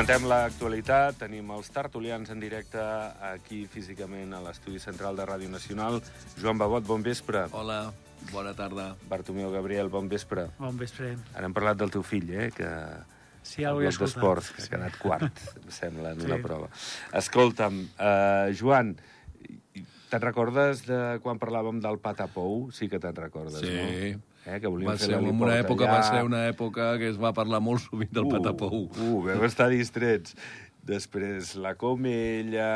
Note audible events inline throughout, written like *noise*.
Comentem l'actualitat, tenim els tertulians en directe aquí físicament a l'estudi central de Ràdio Nacional. Joan Babot, bon vespre. Hola, bona tarda. Bartomeu Gabriel, bon vespre. Bon vespre. Ara hem parlat del teu fill, eh, que... Sí, ja ho he escoltat. d'esports, que ha Sí. quedat quart, em sembla, en Sí. una prova. Escolta'm, uh, Joan, te'n recordes de quan parlàvem del patapou? Sí que te'n recordes, Sí. no? Eh, que Va ser, en una època, allà. va ser una època que es va parlar molt sovint del patapou. Uh, veu estar distrets. Després la Comella,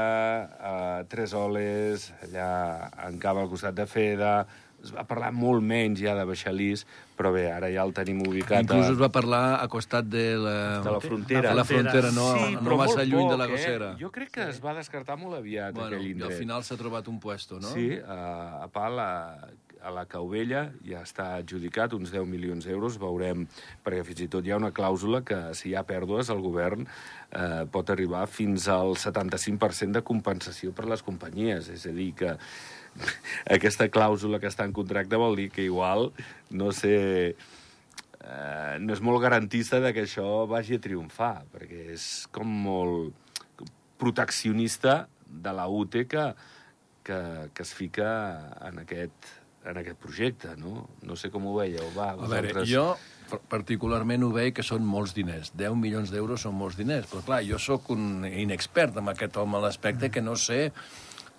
uh, Tres Oles, allà en Cava al costat de Feda... Es va parlar molt menys ja de Baixalís, però bé, ara ja el tenim ubicat Inclús a, es va parlar a costat de la, de la frontera. de la frontera, no, sí, no massa lluny de poc, la eh? gossera. Jo crec que es va descartar molt aviat, Bueno, aquell I indret. al final s'ha trobat un puesto, no? Sí, a, a Pal, a, la Cauvella, ja està adjudicat uns 10 milions d'euros. Veurem, perquè fins i tot hi ha una clàusula que si hi ha pèrdues, el govern eh, pot arribar fins al 75% de compensació per les companyies. És a dir, que *laughs* aquesta clàusula que està en contracte vol dir que igual, no sé, eh, no és molt garantista de que això vagi a triomfar, perquè és com molt proteccionista de la UTE que, que, que es fica en aquest, en aquest projecte, no? No sé com ho veieu, va, A veure, jo particularment ho veig que són molts diners. 10 milions d'euros són molts diners. Però clar, jo sóc un inexpert amb aquest home a l'aspecte que no sé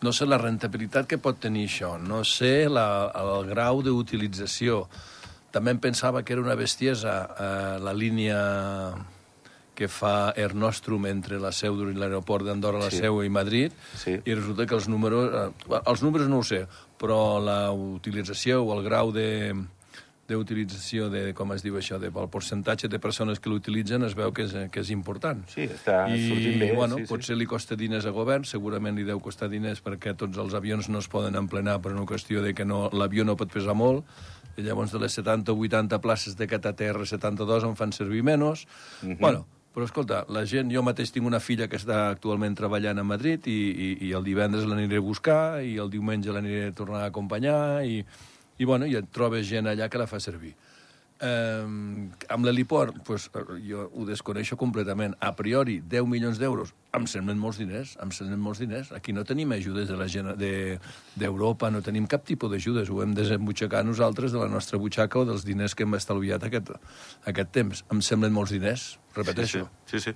no sé la rentabilitat que pot tenir això, no sé la, el grau d'utilització. També em pensava que era una bestiesa eh, la línia que fa Air Nostrum entre la Seu i l'aeroport d'Andorra, la Sí. Seu i Madrid, Sí. i resulta que els números... Eh, els números no ho sé, però la utilització o el grau de d'utilització de, com es diu això, de, el percentatge de persones que l'utilitzen es veu que és, que és important. Sí, està I, sortint bé, bueno, sí, sí. potser li costa diners a govern, segurament li deu costar diners perquè tots els avions no es poden emplenar per una qüestió de que no, l'avió no pot pesar molt, i llavors de les 70 o 80 places de KTR 72 en fan servir menys. Mhm. Bueno, però escolta, la gent, jo mateix tinc una filla que està actualment treballant a Madrid i, i, i el divendres l'aniré a buscar i el diumenge l'aniré a tornar a acompanyar i, i, bueno, i et trobes gent allà que la fa servir. Um, amb l'heliport, pues, jo ho desconeixo completament. A priori, 10 milions d'euros, em semblen molts diners, em semblen molts diners. Aquí no tenim ajudes de la gent de- d'Europa, no tenim cap tipus d'ajudes. Ho hem de desembutxacar nosaltres de la nostra butxaca o dels diners que hem estalviat aquest, aquest temps. Em semblen molts diners, repeteixo. Sí, sí. sí.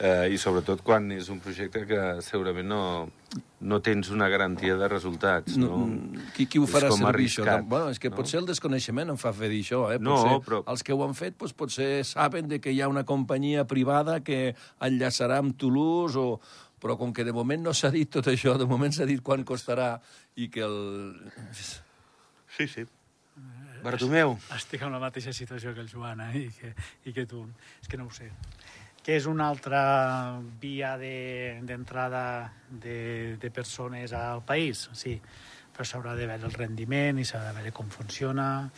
Eh, I sobretot quan és un projecte que segurament no, no tens una garantia de resultats, no? Qui, qui ho farà servir, això? arriscat, Bueno, és que no? potser el desconeixement em fa fer dir això, eh? No, Potser però- Els que ho han fet doncs, potser saben de que hi ha una companyia privada que enllaçarà amb Toulouse, o... però com que de moment no s'ha dit tot això, de moment s'ha dit quan costarà i que el... Sí, sí. Bartomeu. Estic en la mateixa situació que el Joan eh? I, que, i que tu. És que no ho sé. Que és una altra via de- d'entrada de, de persones al país, sí. Però s'haurà de veure el rendiment i s'ha de veure com funciona.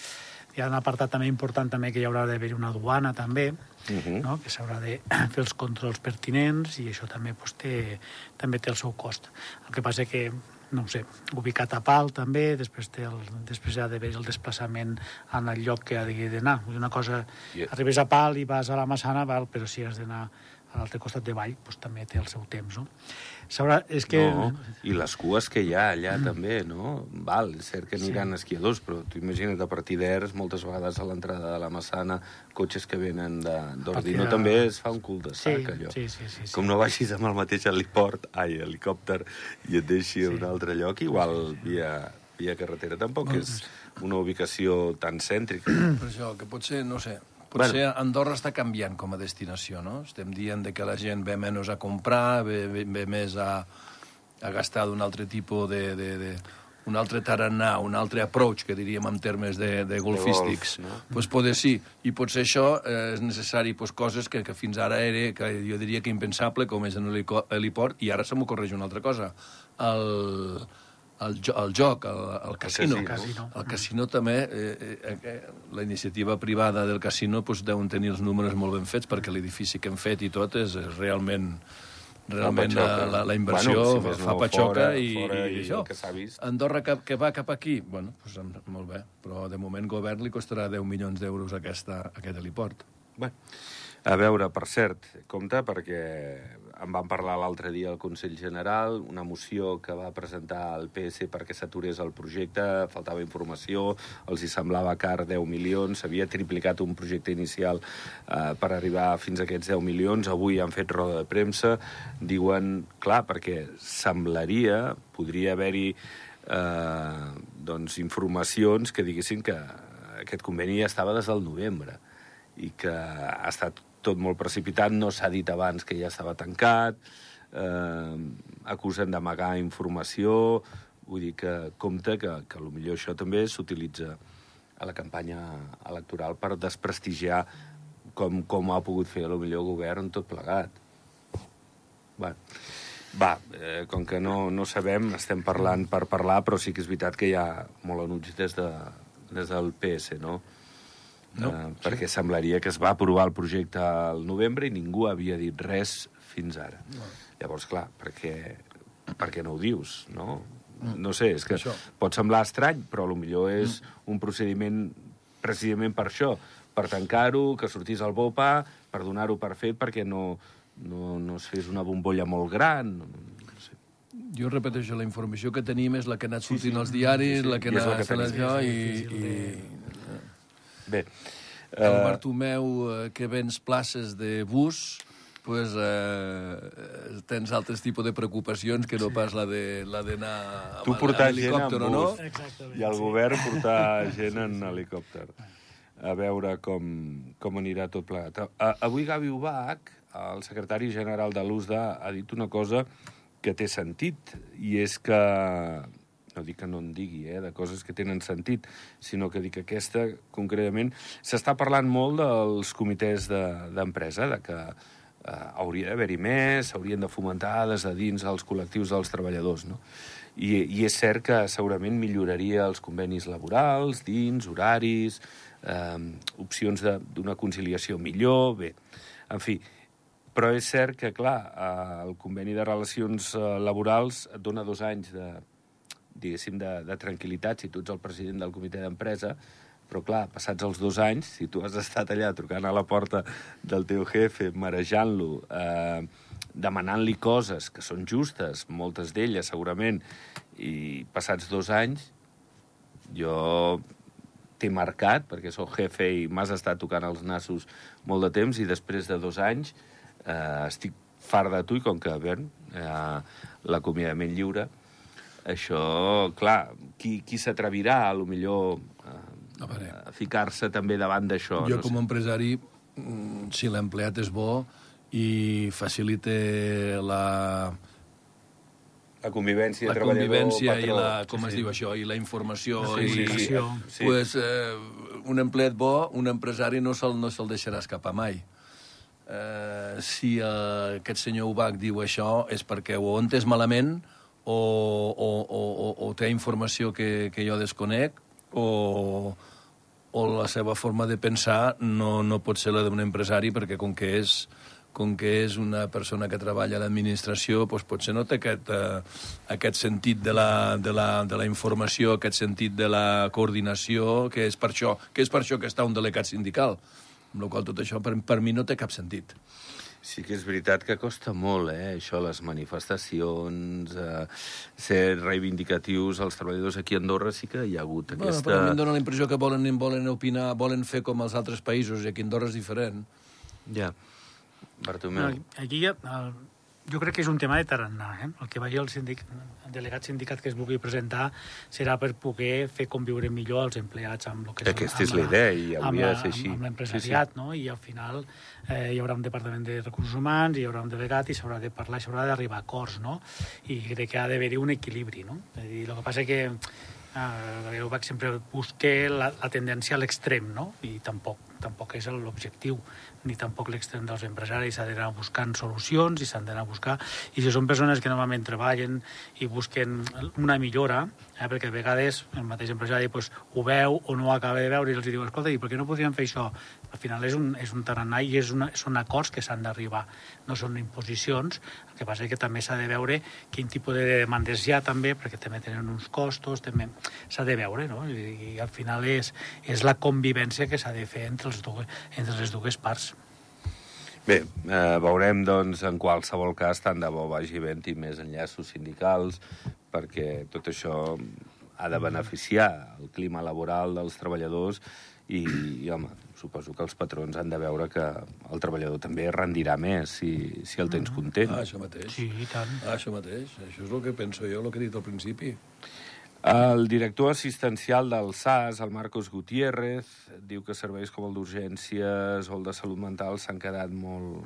Hi ha un apartat també important també que hi haurà d'haver una duana també, Mhm. no? que s'haurà de *clears throat* fer els controls pertinents i això també, doncs, té, també té el seu cost. El que passa que no sé, ubicat a Pal també, després, té el, després ha d'haver el desplaçament en el lloc que ha d'anar. Una cosa, I- arribes a Pal i vas a la Massana, val, però si has d'anar a l'altre costat de vall, doncs també té el seu temps, no? S'haurà, és que... No, i les cues que hi ha allà també, no? Val, és cert que aniran sí. esquiadors, però tu imagina't a partir d'Ers, moltes vegades a l'entrada de la Massana, cotxes que venen de- d'Ordino, Perquè- també es fa un cul de Sí, sac, allò. sí, sí, sí, sí. Com no vagis amb el mateix heliport, ai, helicòpter, i et deixi a un altre lloc, igual via, via carretera tampoc és una ubicació tan cèntrica. Per això, que potser, no sé, potser bueno. Andorra està canviant com a destinació, no? Estem dient de que la gent ve menys a comprar, ve, ve, ve més a, a gastar d'un altre tipus de, de, de un altre tarannà, un altre approach, que diríem en termes de, de golfístics. golf, no? pues poder sí. I potser això eh, és necessari pues, coses que, que fins ara era, que jo diria que impensable, com és en l'heliport, i ara se m'ocorreix una altra cosa. El, el, jo, el joc, el, el casino. casino. Casino. El casino també, eh, eh, eh, la iniciativa privada del casino doncs, deuen tenir els números molt ben fets perquè l'edifici que hem fet i tot és, és realment realment la, la, la inversió Bueno, si fa no, patxoca fora- i, fora i, i això. el que vist. Andorra que, que va cap aquí, bueno, doncs, molt bé, però de moment govern li costarà 10 milions d'euros aquesta, aquest heliport. Bé, A veure, per cert, compte, perquè en vam parlar l'altre dia al Consell General, una moció que va presentar el PS perquè s'aturés el projecte, faltava informació, els hi semblava car 10 milions, s'havia triplicat un projecte inicial eh, per arribar fins a aquests 10 milions, avui han fet roda de premsa, diuen, clar, perquè semblaria, podria haver-hi eh, doncs, informacions que diguessin que aquest conveni ja estava des del novembre i que ha estat tot molt precipitat, no s'ha dit abans que ja estava tancat, eh, acusen d'amagar informació, vull dir que compte que, que millor això també s'utilitza a la campanya electoral per desprestigiar com, com ha pogut fer millor el govern tot plegat. Va, va eh, com que no, no sabem, estem parlant per parlar, però sí que és veritat que hi ha molt anuig des, de, des del PS, no? No, eh, sí. perquè semblaria que es va aprovar el projecte al novembre i ningú havia dit res fins ara. No. Llavors, clar, perquè, perquè no ho dius, no? Mm. No sé, és que això. pot semblar estrany, però millor és mm. un procediment precisament per això, per tancar-ho, que sortís al BOPA, per donar-ho per fet, perquè no, no, no es fes una bombolla molt gran. No sé. Jo repeteixo, la informació que tenim és la que ha anat sortint sí, sí. als diaris, sí, sí. la que ha anat fent això, i, i, Bé. El uh... Bartomeu, eh, que vens places de bus, pues, eh, tens altres tipus de preocupacions que no sí. pas la de la d'anar tu portar gent en bus no? i el govern portar *laughs* gent en helicòpter a veure com, com anirà tot plegat. Avui Gavi Ubach, el secretari general de l'USDA, ha dit una cosa que té sentit, i és que no dic que no en digui, eh, de coses que tenen sentit, sinó que dic que aquesta, concretament, s'està parlant molt dels comitès d'empresa, de, de que eh, hauria d'haver-hi més, s'haurien de fomentar des de dins els col·lectius dels treballadors, no? I, I és cert que segurament milloraria els convenis laborals, dins, horaris, eh, opcions d'una conciliació millor, bé, en fi, però és cert que, clar, eh, el conveni de relacions eh, laborals et dona dos anys de, diguéssim, de, de tranquil·litat si tu ets el president del comitè d'empresa, però clar, passats els dos anys, si tu has estat allà trucant a la porta del teu jefe, marejant-lo, eh, demanant-li coses que són justes, moltes d'elles segurament, i passats dos anys, jo t'he marcat, perquè sóc jefe i m'has estat tocant els nassos molt de temps, i després de dos anys eh, estic fart de tu, i com que, bé, eh, l'acomiadament lliure, això, clar, qui, qui s'atrevirà, a lo millor, a, a ficar-se també davant d'això? Jo, no com a empresari, mm, si l'empleat és bo i facilita la la convivència la convivència i la, com sí, es sí. diu això, i la informació la i, sí, sí. pues, eh, un empleat bo, un empresari no se'l no se deixarà escapar mai eh, si eh, aquest senyor Ubach diu això és perquè ho ha entès malament o, o, o, o té informació que, que jo desconec o, o la seva forma de pensar no, no pot ser la d'un empresari perquè com que és com que és una persona que treballa a l'administració, doncs potser no té aquest, eh, aquest sentit de la, de, la, de la informació, aquest sentit de la coordinació, que és per això que, és per això que està un delegat sindical. Amb la qual tot això per, per mi no té cap sentit. Sí que és veritat que costa molt, eh, això, les manifestacions, eh, ser reivindicatius als treballadors aquí a Andorra sí que hi ha hagut bueno, aquesta... Però a mi em dóna la impressió que volen, volen opinar, volen fer com els altres països, i aquí a Andorra és diferent. Ja. Bartomeu. No, aquí hi ha, el, jo crec que és un tema de tarannà. Eh? El que vagi el, sindic, el delegat sindicat que es vulgui presentar serà per poder fer conviure millor els empleats amb el que Aquesta és la idea i hauria de ser així. Amb, amb l'empresariat, sí, sí. no? I al final eh, hi haurà un departament de recursos humans, hi haurà un delegat i s'haurà de parlar, s'haurà d'arribar a acords, no? I crec que ha d'haver-hi un equilibri, no? És a dir, el que passa que eh, vaig sempre buscar la, la tendència a l'extrem, no? I tampoc, tampoc és l'objectiu ni tampoc l'extrem dels empresaris, s'ha d'anar buscant solucions i s'han d'anar a buscar... I si són persones que normalment treballen i busquen una millora, eh, perquè a vegades el mateix empresari pues, ho veu o no ho acaba de veure i els diu, escolta, i per què no podríem fer això? Al final és un, és un tarannà i és una, són acords que s'han d'arribar, no són imposicions. El que passa és que també s'ha de veure quin tipus de demandes hi ha també, perquè també tenen uns costos, també s'ha de veure, no? I, i al final és, és la convivència que s'ha de fer entre, els dues, entre les dues parts. Bé, eh, veurem, doncs, en qualsevol cas, tant de bo vagi havent-hi més enllaços sindicals, perquè tot això ha de beneficiar el clima laboral dels treballadors i, i home, suposo que els patrons han de veure que el treballador també rendirà més si, si el tens content. Ah, això mateix. Sí, i tant. Ah, això mateix. Això és el que penso jo, el que he dit al principi. El director assistencial del SAS, el Marcos Gutiérrez, diu que serveis com el d'urgències o el de salut mental s'han quedat molt,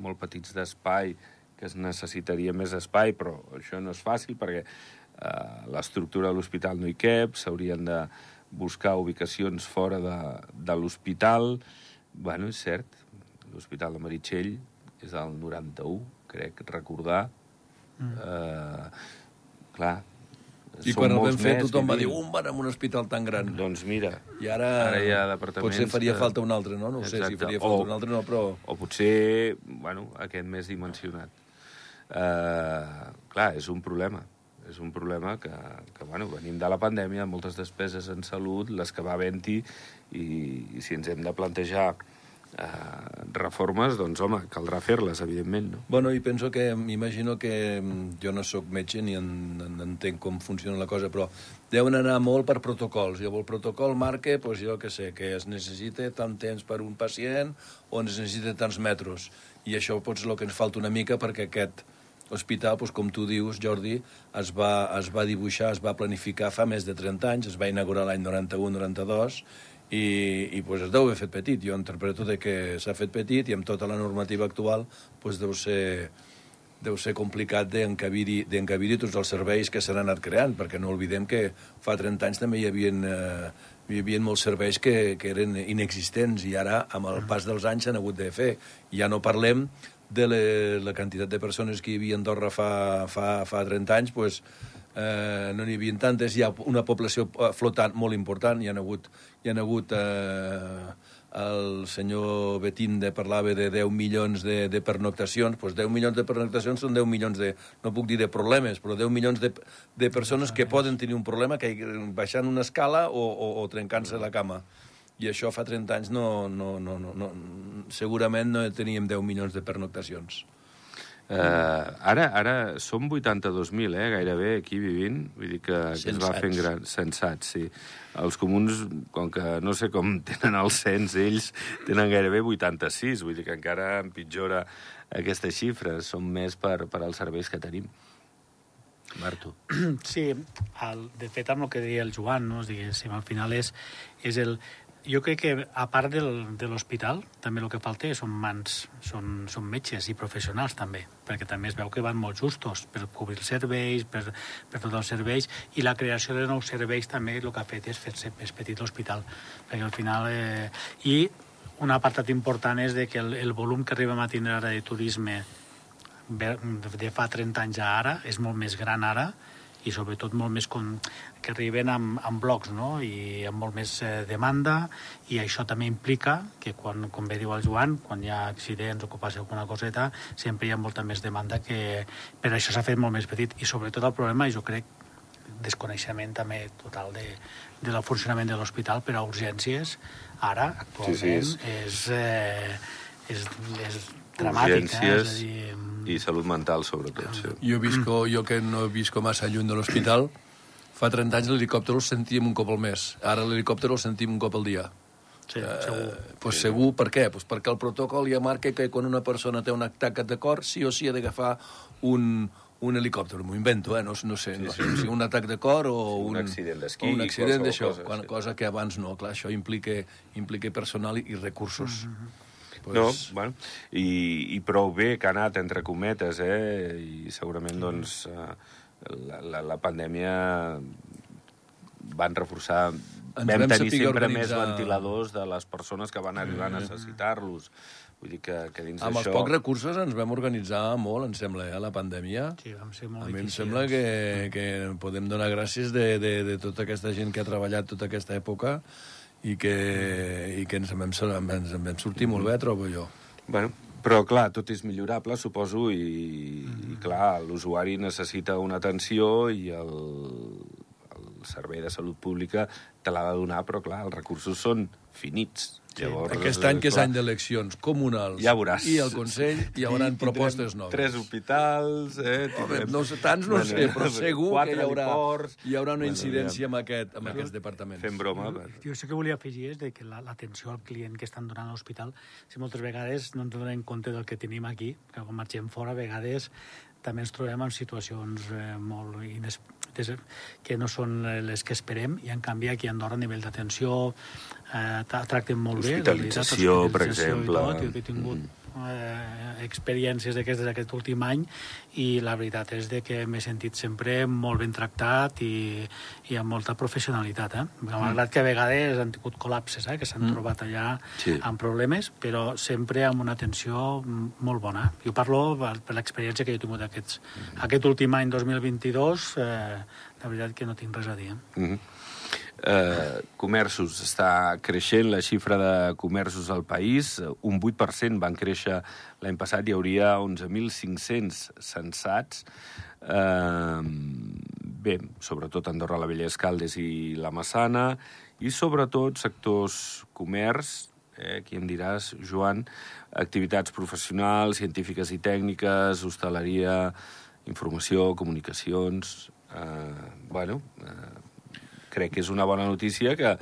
molt petits d'espai, que es necessitaria més espai, però això no és fàcil perquè eh, l'estructura de l'hospital no hi cap, s'haurien de buscar ubicacions fora de, de l'hospital. Bueno, és cert, l'hospital de Meritxell és del 91, crec recordar. Mm. Eh, clar, I quan el vam fer més, tothom va dir, un van en un hospital tan gran. Doncs mira, I ara, ara hi ha departaments... potser faria que- falta un altre, no? No ho sé si faria falta O- un altre, no, però... O potser, bueno, aquest més dimensionat. Uh, clar, és un problema. És un problema que, que, bueno, venim de la pandèmia, moltes despeses en salut, les que va havent-hi, i, i si ens hem de plantejar uh, reformes, doncs, home, caldrà fer-les, evidentment, no? Bueno, i penso que, m'imagino que mm, jo no sóc metge ni en, en, entenc com funciona la cosa, però deuen anar molt per protocols. I el protocol marca, doncs, jo que sé, que es necessita tant temps per un pacient o es necessita tants metres. I això potser és el que ens falta una mica perquè aquest hospital, doncs, com tu dius, Jordi, es va, es va dibuixar, es va planificar fa més de 30 anys, es va inaugurar l'any 91-92, i, i pues, es deu haver fet petit. Jo interpreto de que s'ha fet petit i amb tota la normativa actual pues, deu ser deu ser complicat d'encabir-hi d'encabir tots els serveis que s'han anat creant, perquè no oblidem que fa 30 anys també hi havia, eh, hi havia molts serveis que, que eren inexistents i ara, amb el pas dels anys, s'han hagut de fer. Ja no parlem de la, la quantitat de persones que hi havia a Andorra fa, fa, fa 30 anys, pues, eh, no n'hi havia tantes, hi ha una població eh, flotant molt important, hi ha hagut, hi ha hagut eh, el senyor Betinde parlava de 10 milions de, de pernoctacions, doncs 10 milions de pernoctacions són 10 milions de, no puc dir de problemes, però 10 milions de, de persones que poden tenir un problema que baixant una escala o, o, o trencant-se la cama. I això fa 30 anys no, no, no, no, no, segurament no teníem 10 milions de pernoctacions. Uh, ara, ara som 82.000, eh, gairebé, aquí vivint. Vull dir que, que es va fent gran... Sensats, sí. Els comuns, com que no sé com *laughs* tenen el cens, ells tenen gairebé 86, vull dir que encara empitjora aquesta xifra. Són més per, per als serveis que tenim. Marto. Sí, el, de fet, amb el que deia el Joan, no? diguéssim, al final és, és el... Jo crec que, a part del, de l'hospital, també el que falta són mans, són, són metges i professionals, també, perquè també es veu que van molt justos per cobrir els serveis, per, per tots els serveis, i la creació de nous serveis també el que ha fet és fer-se més petit l'hospital, perquè al final... Eh, I un apartat important és de que el, el volum que arribem a tindre ara de turisme de fa 30 anys a ara és molt més gran ara i sobretot molt més com, que arriben amb, amb blocs no? i amb molt més eh, demanda i això també implica que quan, com bé diu el Joan, quan hi ha accidents o que passa alguna coseta, sempre hi ha molta més demanda que per això s'ha fet molt més petit i sobretot el problema, jo crec desconeixement també total de, de la funcionament de l'hospital per a urgències ara, actualment, Sí, sí, sí, és, eh, és, és dramàtic. Eh? És a Urgències dir, i salut mental, sobretot. Sí. Jo, visco, jo que no visco massa lluny de l'hospital, fa 30 anys l'helicòpter el sentíem un cop al mes. Ara l'helicòpter el sentim un cop al dia. sí, segur. Eh, pues segur, per què? Pues perquè el protocol ja marca que quan una persona té un atac de cor, sí o sí ha d'agafar un, un helicòpter. M'ho invento, eh? No, no sé, no sé si un atac de cor o Sí, un un, accident d'esquí, un accident d'això, cosa, cosa, sí. cosa que abans no. Clar, això implica, implica personal i, i recursos. Pues, No, bueno, i, i prou bé que ha anat, entre cometes, eh? I segurament, doncs, eh, la, la, la pandèmia van reforçar... Ens vam vam tenir sempre organitzar- més ventiladors de les persones que van arribar a necessitar-los. Vull dir que, que dins Amb els d'això... pocs recursos ens vam organitzar molt, em sembla, eh, la pandèmia. Sí, vam ser A molt mi em difícils. sembla que, que podem donar gràcies de, de, de tota aquesta gent que ha treballat tota aquesta època i que, i que ens, en vam, ens en vam sortir molt bé, trobo jo. Bueno, però, clar, tot és millorable, suposo, i, i clar, l'usuari necessita una atenció i el, el Servei de Salut Pública te l'ha de donar, però, clar, els recursos són finits. Llavors, Aquest any, que és clar, any d'eleccions comunals Ja veuràs. i el Consell, hi haurà propostes noves. Tres hospitals, eh? Home, tindrem- no sé, tants no Bueno, sé, però *laughs* segur que hi haurà, hi haurà una incidència amb, aquest, amb aquests departaments. Fem broma. però- Jo sé que volia afegir és de que la- l'atenció al client que estan donant a l'hospital, si moltes vegades no ens donem compte del que tenim aquí, que quan marxem fora a vegades també ens trobem en situacions eh, molt ines... que no són eh, les que esperem i en canvi aquí a Andorra a nivell d'atenció eh, tra- tracten molt bé. Hospitalització, per hospitalització i exemple. Tot, jo he tingut eh, experiències d'aquestes aquest últim any i la veritat és de que m'he sentit sempre molt ben tractat i, i amb molta professionalitat. Eh? Malgrat que a vegades han tingut col·lapses, eh? que s'han mm. trobat allà Sí. amb problemes, però sempre amb una atenció mm, molt bona. Jo parlo per, per l'experiència que jo he tingut aquests, mm. aquest últim any 2022, eh, la veritat que no tinc res a dir. Eh? Mhm. Eh, comerços, està creixent la xifra de comerços al país, un 8% van créixer l'any passat, hi hauria 11.500 censats. Eh, bé, sobretot Andorra, la Vella Escaldes i la Massana, i sobretot sectors comerç, eh, aquí em diràs, Joan, activitats professionals, científiques i tècniques, hostaleria, informació, comunicacions... Eh, bueno, eh, crec que és una bona notícia que,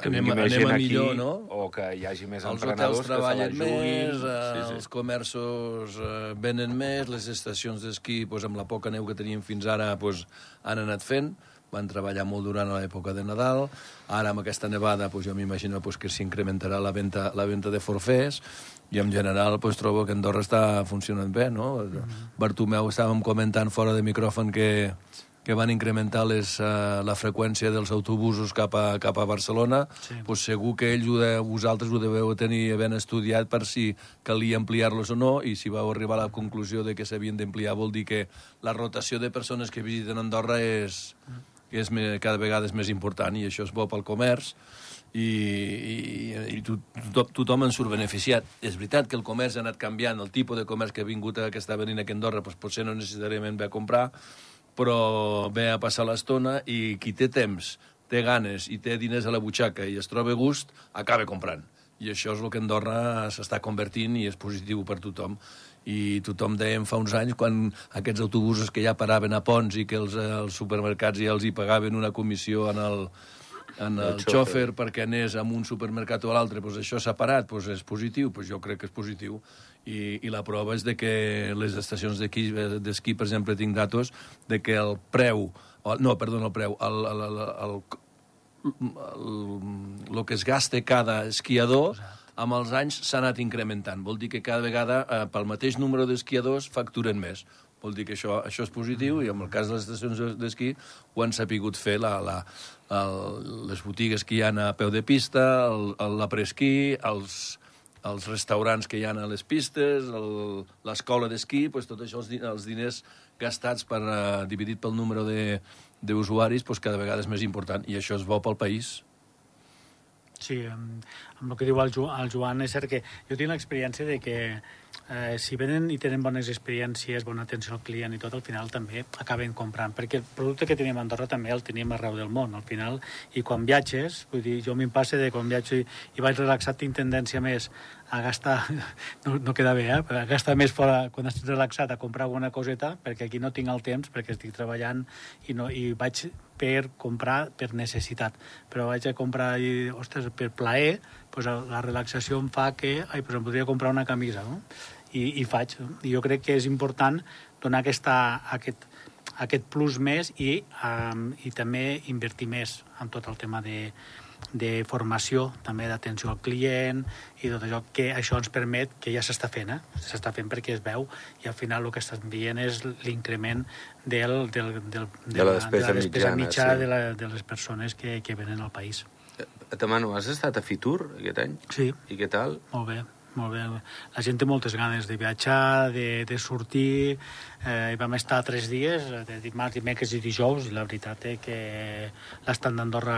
que Anem- vingui més anem gent a aquí millor, no? o que hi hagi més Els treballen que se la juguin. més, eh, els comerços eh, venen més, les estacions d'esquí, pues, amb la poca neu que teníem fins ara, pues, han anat fent, van treballar molt durant l'època de Nadal, ara amb aquesta nevada pues, jo m'imagino pues, que s'incrementarà la venda, la venda de forfers, i en general pues, trobo que Andorra està funcionant bé, no? Mm -hmm. Bartomeu estàvem comentant fora de micròfon que, que van incrementar les, uh, la freqüència dels autobusos cap a, cap a Barcelona, Sí. pues segur que ells, ho de, vosaltres ho deveu tenir ben estudiat per si calia ampliar-los o no, i si vau arribar a la conclusió de que s'havien d'ampliar vol dir que la rotació de persones que visiten Andorra és, és me, cada vegada és més important, i això és bo pel comerç, i, i, i to, to, tothom en surt beneficiat. És veritat que el comerç ha anat canviant, el tipus de comerç que ha vingut que està venint aquí a Andorra doncs potser no necessàriament ve a comprar, però ve a passar l'estona i qui té temps, té ganes i té diners a la butxaca i es troba a gust, acaba comprant. I això és el que Andorra s'està convertint i és positiu per tothom. I tothom dèiem fa uns anys, quan aquests autobusos que ja paraven a ponts i que els, els supermercats ja els hi pagaven una comissió en el, en el, El xòfer xòfer. perquè anés a un supermercat o a l'altre, doncs això s'ha parat, doncs és positiu, doncs jo crec que és positiu. I, i la prova és de que les estacions d'esquí, d'esquí, per exemple, tinc datos de que el preu, no, perdó, el preu, el, el, el, el, el, el que es gasta cada esquiador amb els anys s'ha anat incrementant. Vol dir que cada vegada, eh, pel mateix número d'esquiadors, facturen més. Vol dir que això, això és positiu i en el cas de les estacions d'esquí ho han sapigut fer la, la, el, les botigues que hi ha a peu de pista, el, el, la presquí, els, els restaurants que hi ha a les pistes, l'escola d'esquí, doncs tot això, els, els diners gastats per, uh, dividit pel número d'usuaris, doncs cada vegada és més important, i això és bo pel país. Sí, amb, amb el que diu el, Jo- el Joan, és cert que jo tinc l'experiència de que eh, si venen i tenen bones experiències, bona atenció al client i tot, al final també acaben comprant, perquè el producte que tenim a Andorra també el tenim arreu del món, al final, i quan viatges, vull dir, jo m'hi passa de quan viatjo i, i vaig relaxat, tinc tendència més a gastar, *laughs* no, no queda bé, eh? però a gastar més fora quan estic relaxat a comprar alguna coseta, perquè aquí no tinc el temps, perquè estic treballant i, no, i vaig per comprar per necessitat. Però vaig a comprar, i, ostres, per plaer, pues la relaxació em fa que ai, pues em podria comprar una camisa, no? I, i faig. I jo crec que és important donar aquesta, aquest, aquest plus més i, um, i també invertir més en tot el tema de, de formació, també d'atenció al client i tot això, que això ens permet, que ja s'està fent, eh? s'està fent perquè es veu i al final el que estan veient és l'increment del, del, del, De la despesa de la despesa mitjana, mitjana sí. de, la, de les persones que, que venen al país. Et demano, has estat a Fitur aquest any? Sí, I què tal? molt bé, molt bé. La gent té moltes ganes de viatjar, de, de sortir, Eh, hi vam estar tres dies, eh, de dimarts, dimecres i dijous, i la veritat és que l'estat d'Andorra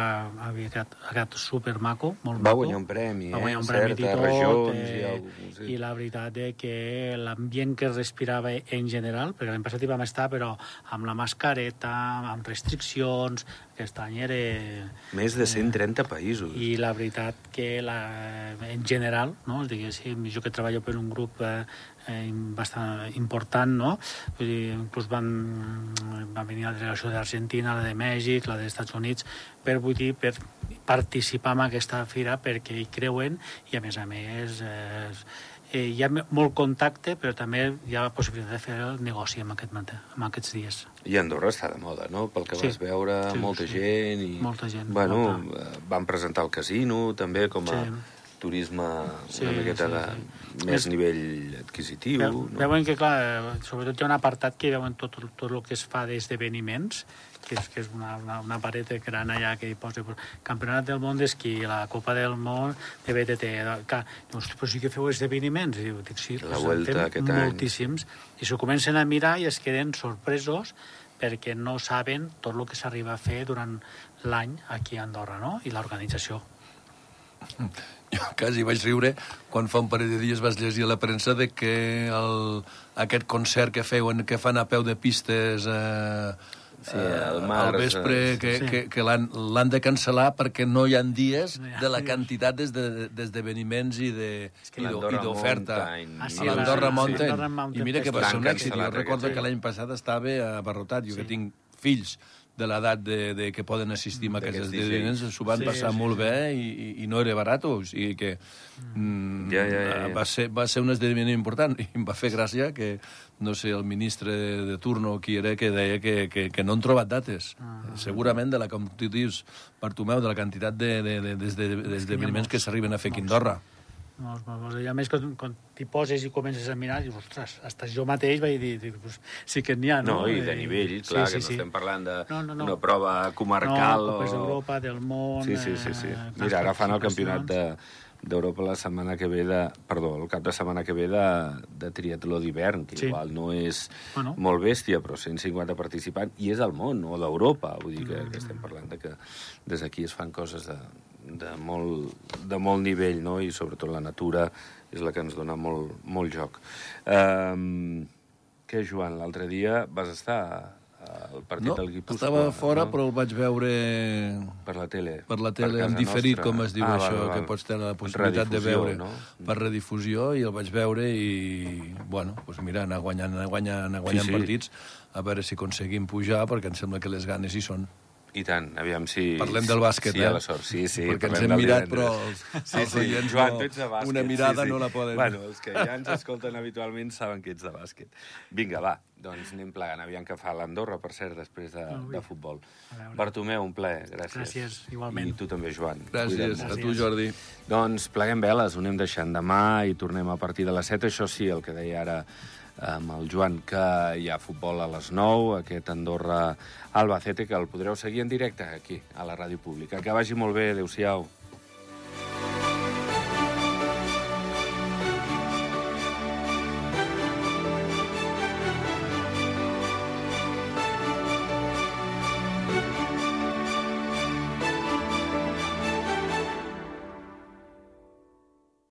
havia quedat, ha quedat supermaco, molt Va maco. guanyar un premi, Va eh? guanyar un en premi i certes tot, regions eh, i cosa, sí. i la veritat és que l'ambient que es respirava en general, perquè l'any passat hi vam estar, però amb la mascareta, amb restriccions, aquest any era... Més de 130 països. I la veritat que la, en general, no, diguéssim, jo que treballo per un grup eh, eh, bastant important, no? Vull dir, inclús van, van venir la delegació d'Argentina, la de Mèxic, la dels Estats Units, per, vull dir, per participar en aquesta fira perquè hi creuen i, a més a més, eh, eh, hi ha molt contacte, però també hi ha la possibilitat de fer el negoci en, aquest, en aquests dies. I Andorra està de moda, no? Pel que Sí. vas veure, Sí, molta sí. gent... I... Molta gent, Bueno, molta. eh, van presentar el casino, també, com a Sí. Turisme Sí, una miqueta sí, de sí. més És- nivell adquisitiu. Veu, no? Veuen que, clar, eh, sobretot hi ha un apartat que veuen tot, tot el que es fa d'esdeveniments, que és, que és una, una, una paret gran allà que hi posa pues, Campionat del món d'esquí, la Copa del món de BTT. Clar, dius, però sí que feu esdeveniments. I diu, dic, sí, La Vuelta fem aquest any. moltíssims. I s'ho comencen a mirar i es queden sorpresos perquè no saben tot el que s'arriba a fer durant l'any aquí a Andorra, no? I l'organització. *laughs* Jo quasi vaig riure quan fa un parell de dies vas llegir a la premsa de que el, aquest concert que feuen, que fan a peu de pistes eh, Sí, al març, al vespre, eh, que, sí. que, que l'han l'han de cancel·lar perquè no hi ha dies No hi ha de la dies. quantitat d'esde- d'esdeveniments i de- que i d'o- l'Andorra i d'oferta. Mountain- Ah, sí, a l'Andorra la- Mountain. I mira que va ser un èxit. Jo recordo que any. l'any passat estava abarrotat. Jo Sí. que tinc fills de l'edat de, de que poden assistir a aquests esdeveniments, s'ho van Sí, passar sí, molt sí. bé i, i, no era barat, o sigui que mm, Ja, ja, ja, ja. Va, ser, va ser un esdeveniment important i em va fer gràcia que, no sé, el ministre de, de turno qui era que deia que, que, que no han trobat dates. Ah. Segurament de la, com tu dius, Bartomeu, de la quantitat d'esdeveniments de, de, de, d'esdeveniments que s'arriben a fer a Molts. Andorra. Molts, molts. I a més, quan, quan t'hi poses i comences a mirar, dius, ostres, hasta jo mateix vaig dir, dic, pues, sí que n'hi ha, no? No, i de Eh, nivell, clar, que no estem parlant d'una No, no, no. no, prova comarcal no, o... d'Europa, del món... Sí, sí, sí. sí. eh, Mira, ara fan el campionat de d'Europa la setmana que ve de... Perdó, el cap de setmana que ve de, de triatló d'hivern, que Sí. igual no és Bueno. molt bèstia, però 150 participants, i és al món, o d'Europa. Vull dir que, Mm. que estem parlant de que des d'aquí es fan coses de, de, molt, de molt nivell, no? I sobretot la natura és la que ens dona molt, molt joc. Um, què, Joan, l'altre dia vas estar al partit No, del Guipúscoa? estava fora, no? però el vaig veure Per la tele. per la tele casa en diferit, nostra. com es diu Ah, això, val, val. que pots tenir la possibilitat de veure no? per redifusió, i el vaig veure i, bueno, doncs mira, anar guanyant, anar guanyant, anar guanyant Sí, sí. partits, a veure si aconseguim pujar, perquè em sembla que les ganes hi són. I tant, aviam si... Parlem del bàsquet, sí, eh? a la sort. Sí, sí, Perquè ens hem mirat, però els- sí, els sí. oients Joan, no- de bàsquet. una mirada sí, sí. no la poden- Bueno, els que ja ens escolten habitualment saben que ets de bàsquet. Vinga, va, doncs anem plegant. Aviam que fa l'Andorra, per cert, després de, Ui. de futbol. Bartomeu, un plaer, gràcies. Gràcies, igualment. I tu també, Joan. Gràcies, Cuida't a tu, Jordi. Doncs pleguem veles, ho anem deixant demà i tornem a partir de les 7. Això sí, el que deia ara amb el Joan, que hi ha futbol a les 9, aquest Andorra-Albacete, que el podreu seguir en directe aquí, a la ràdio pública. Que vagi molt bé, adeu-siau.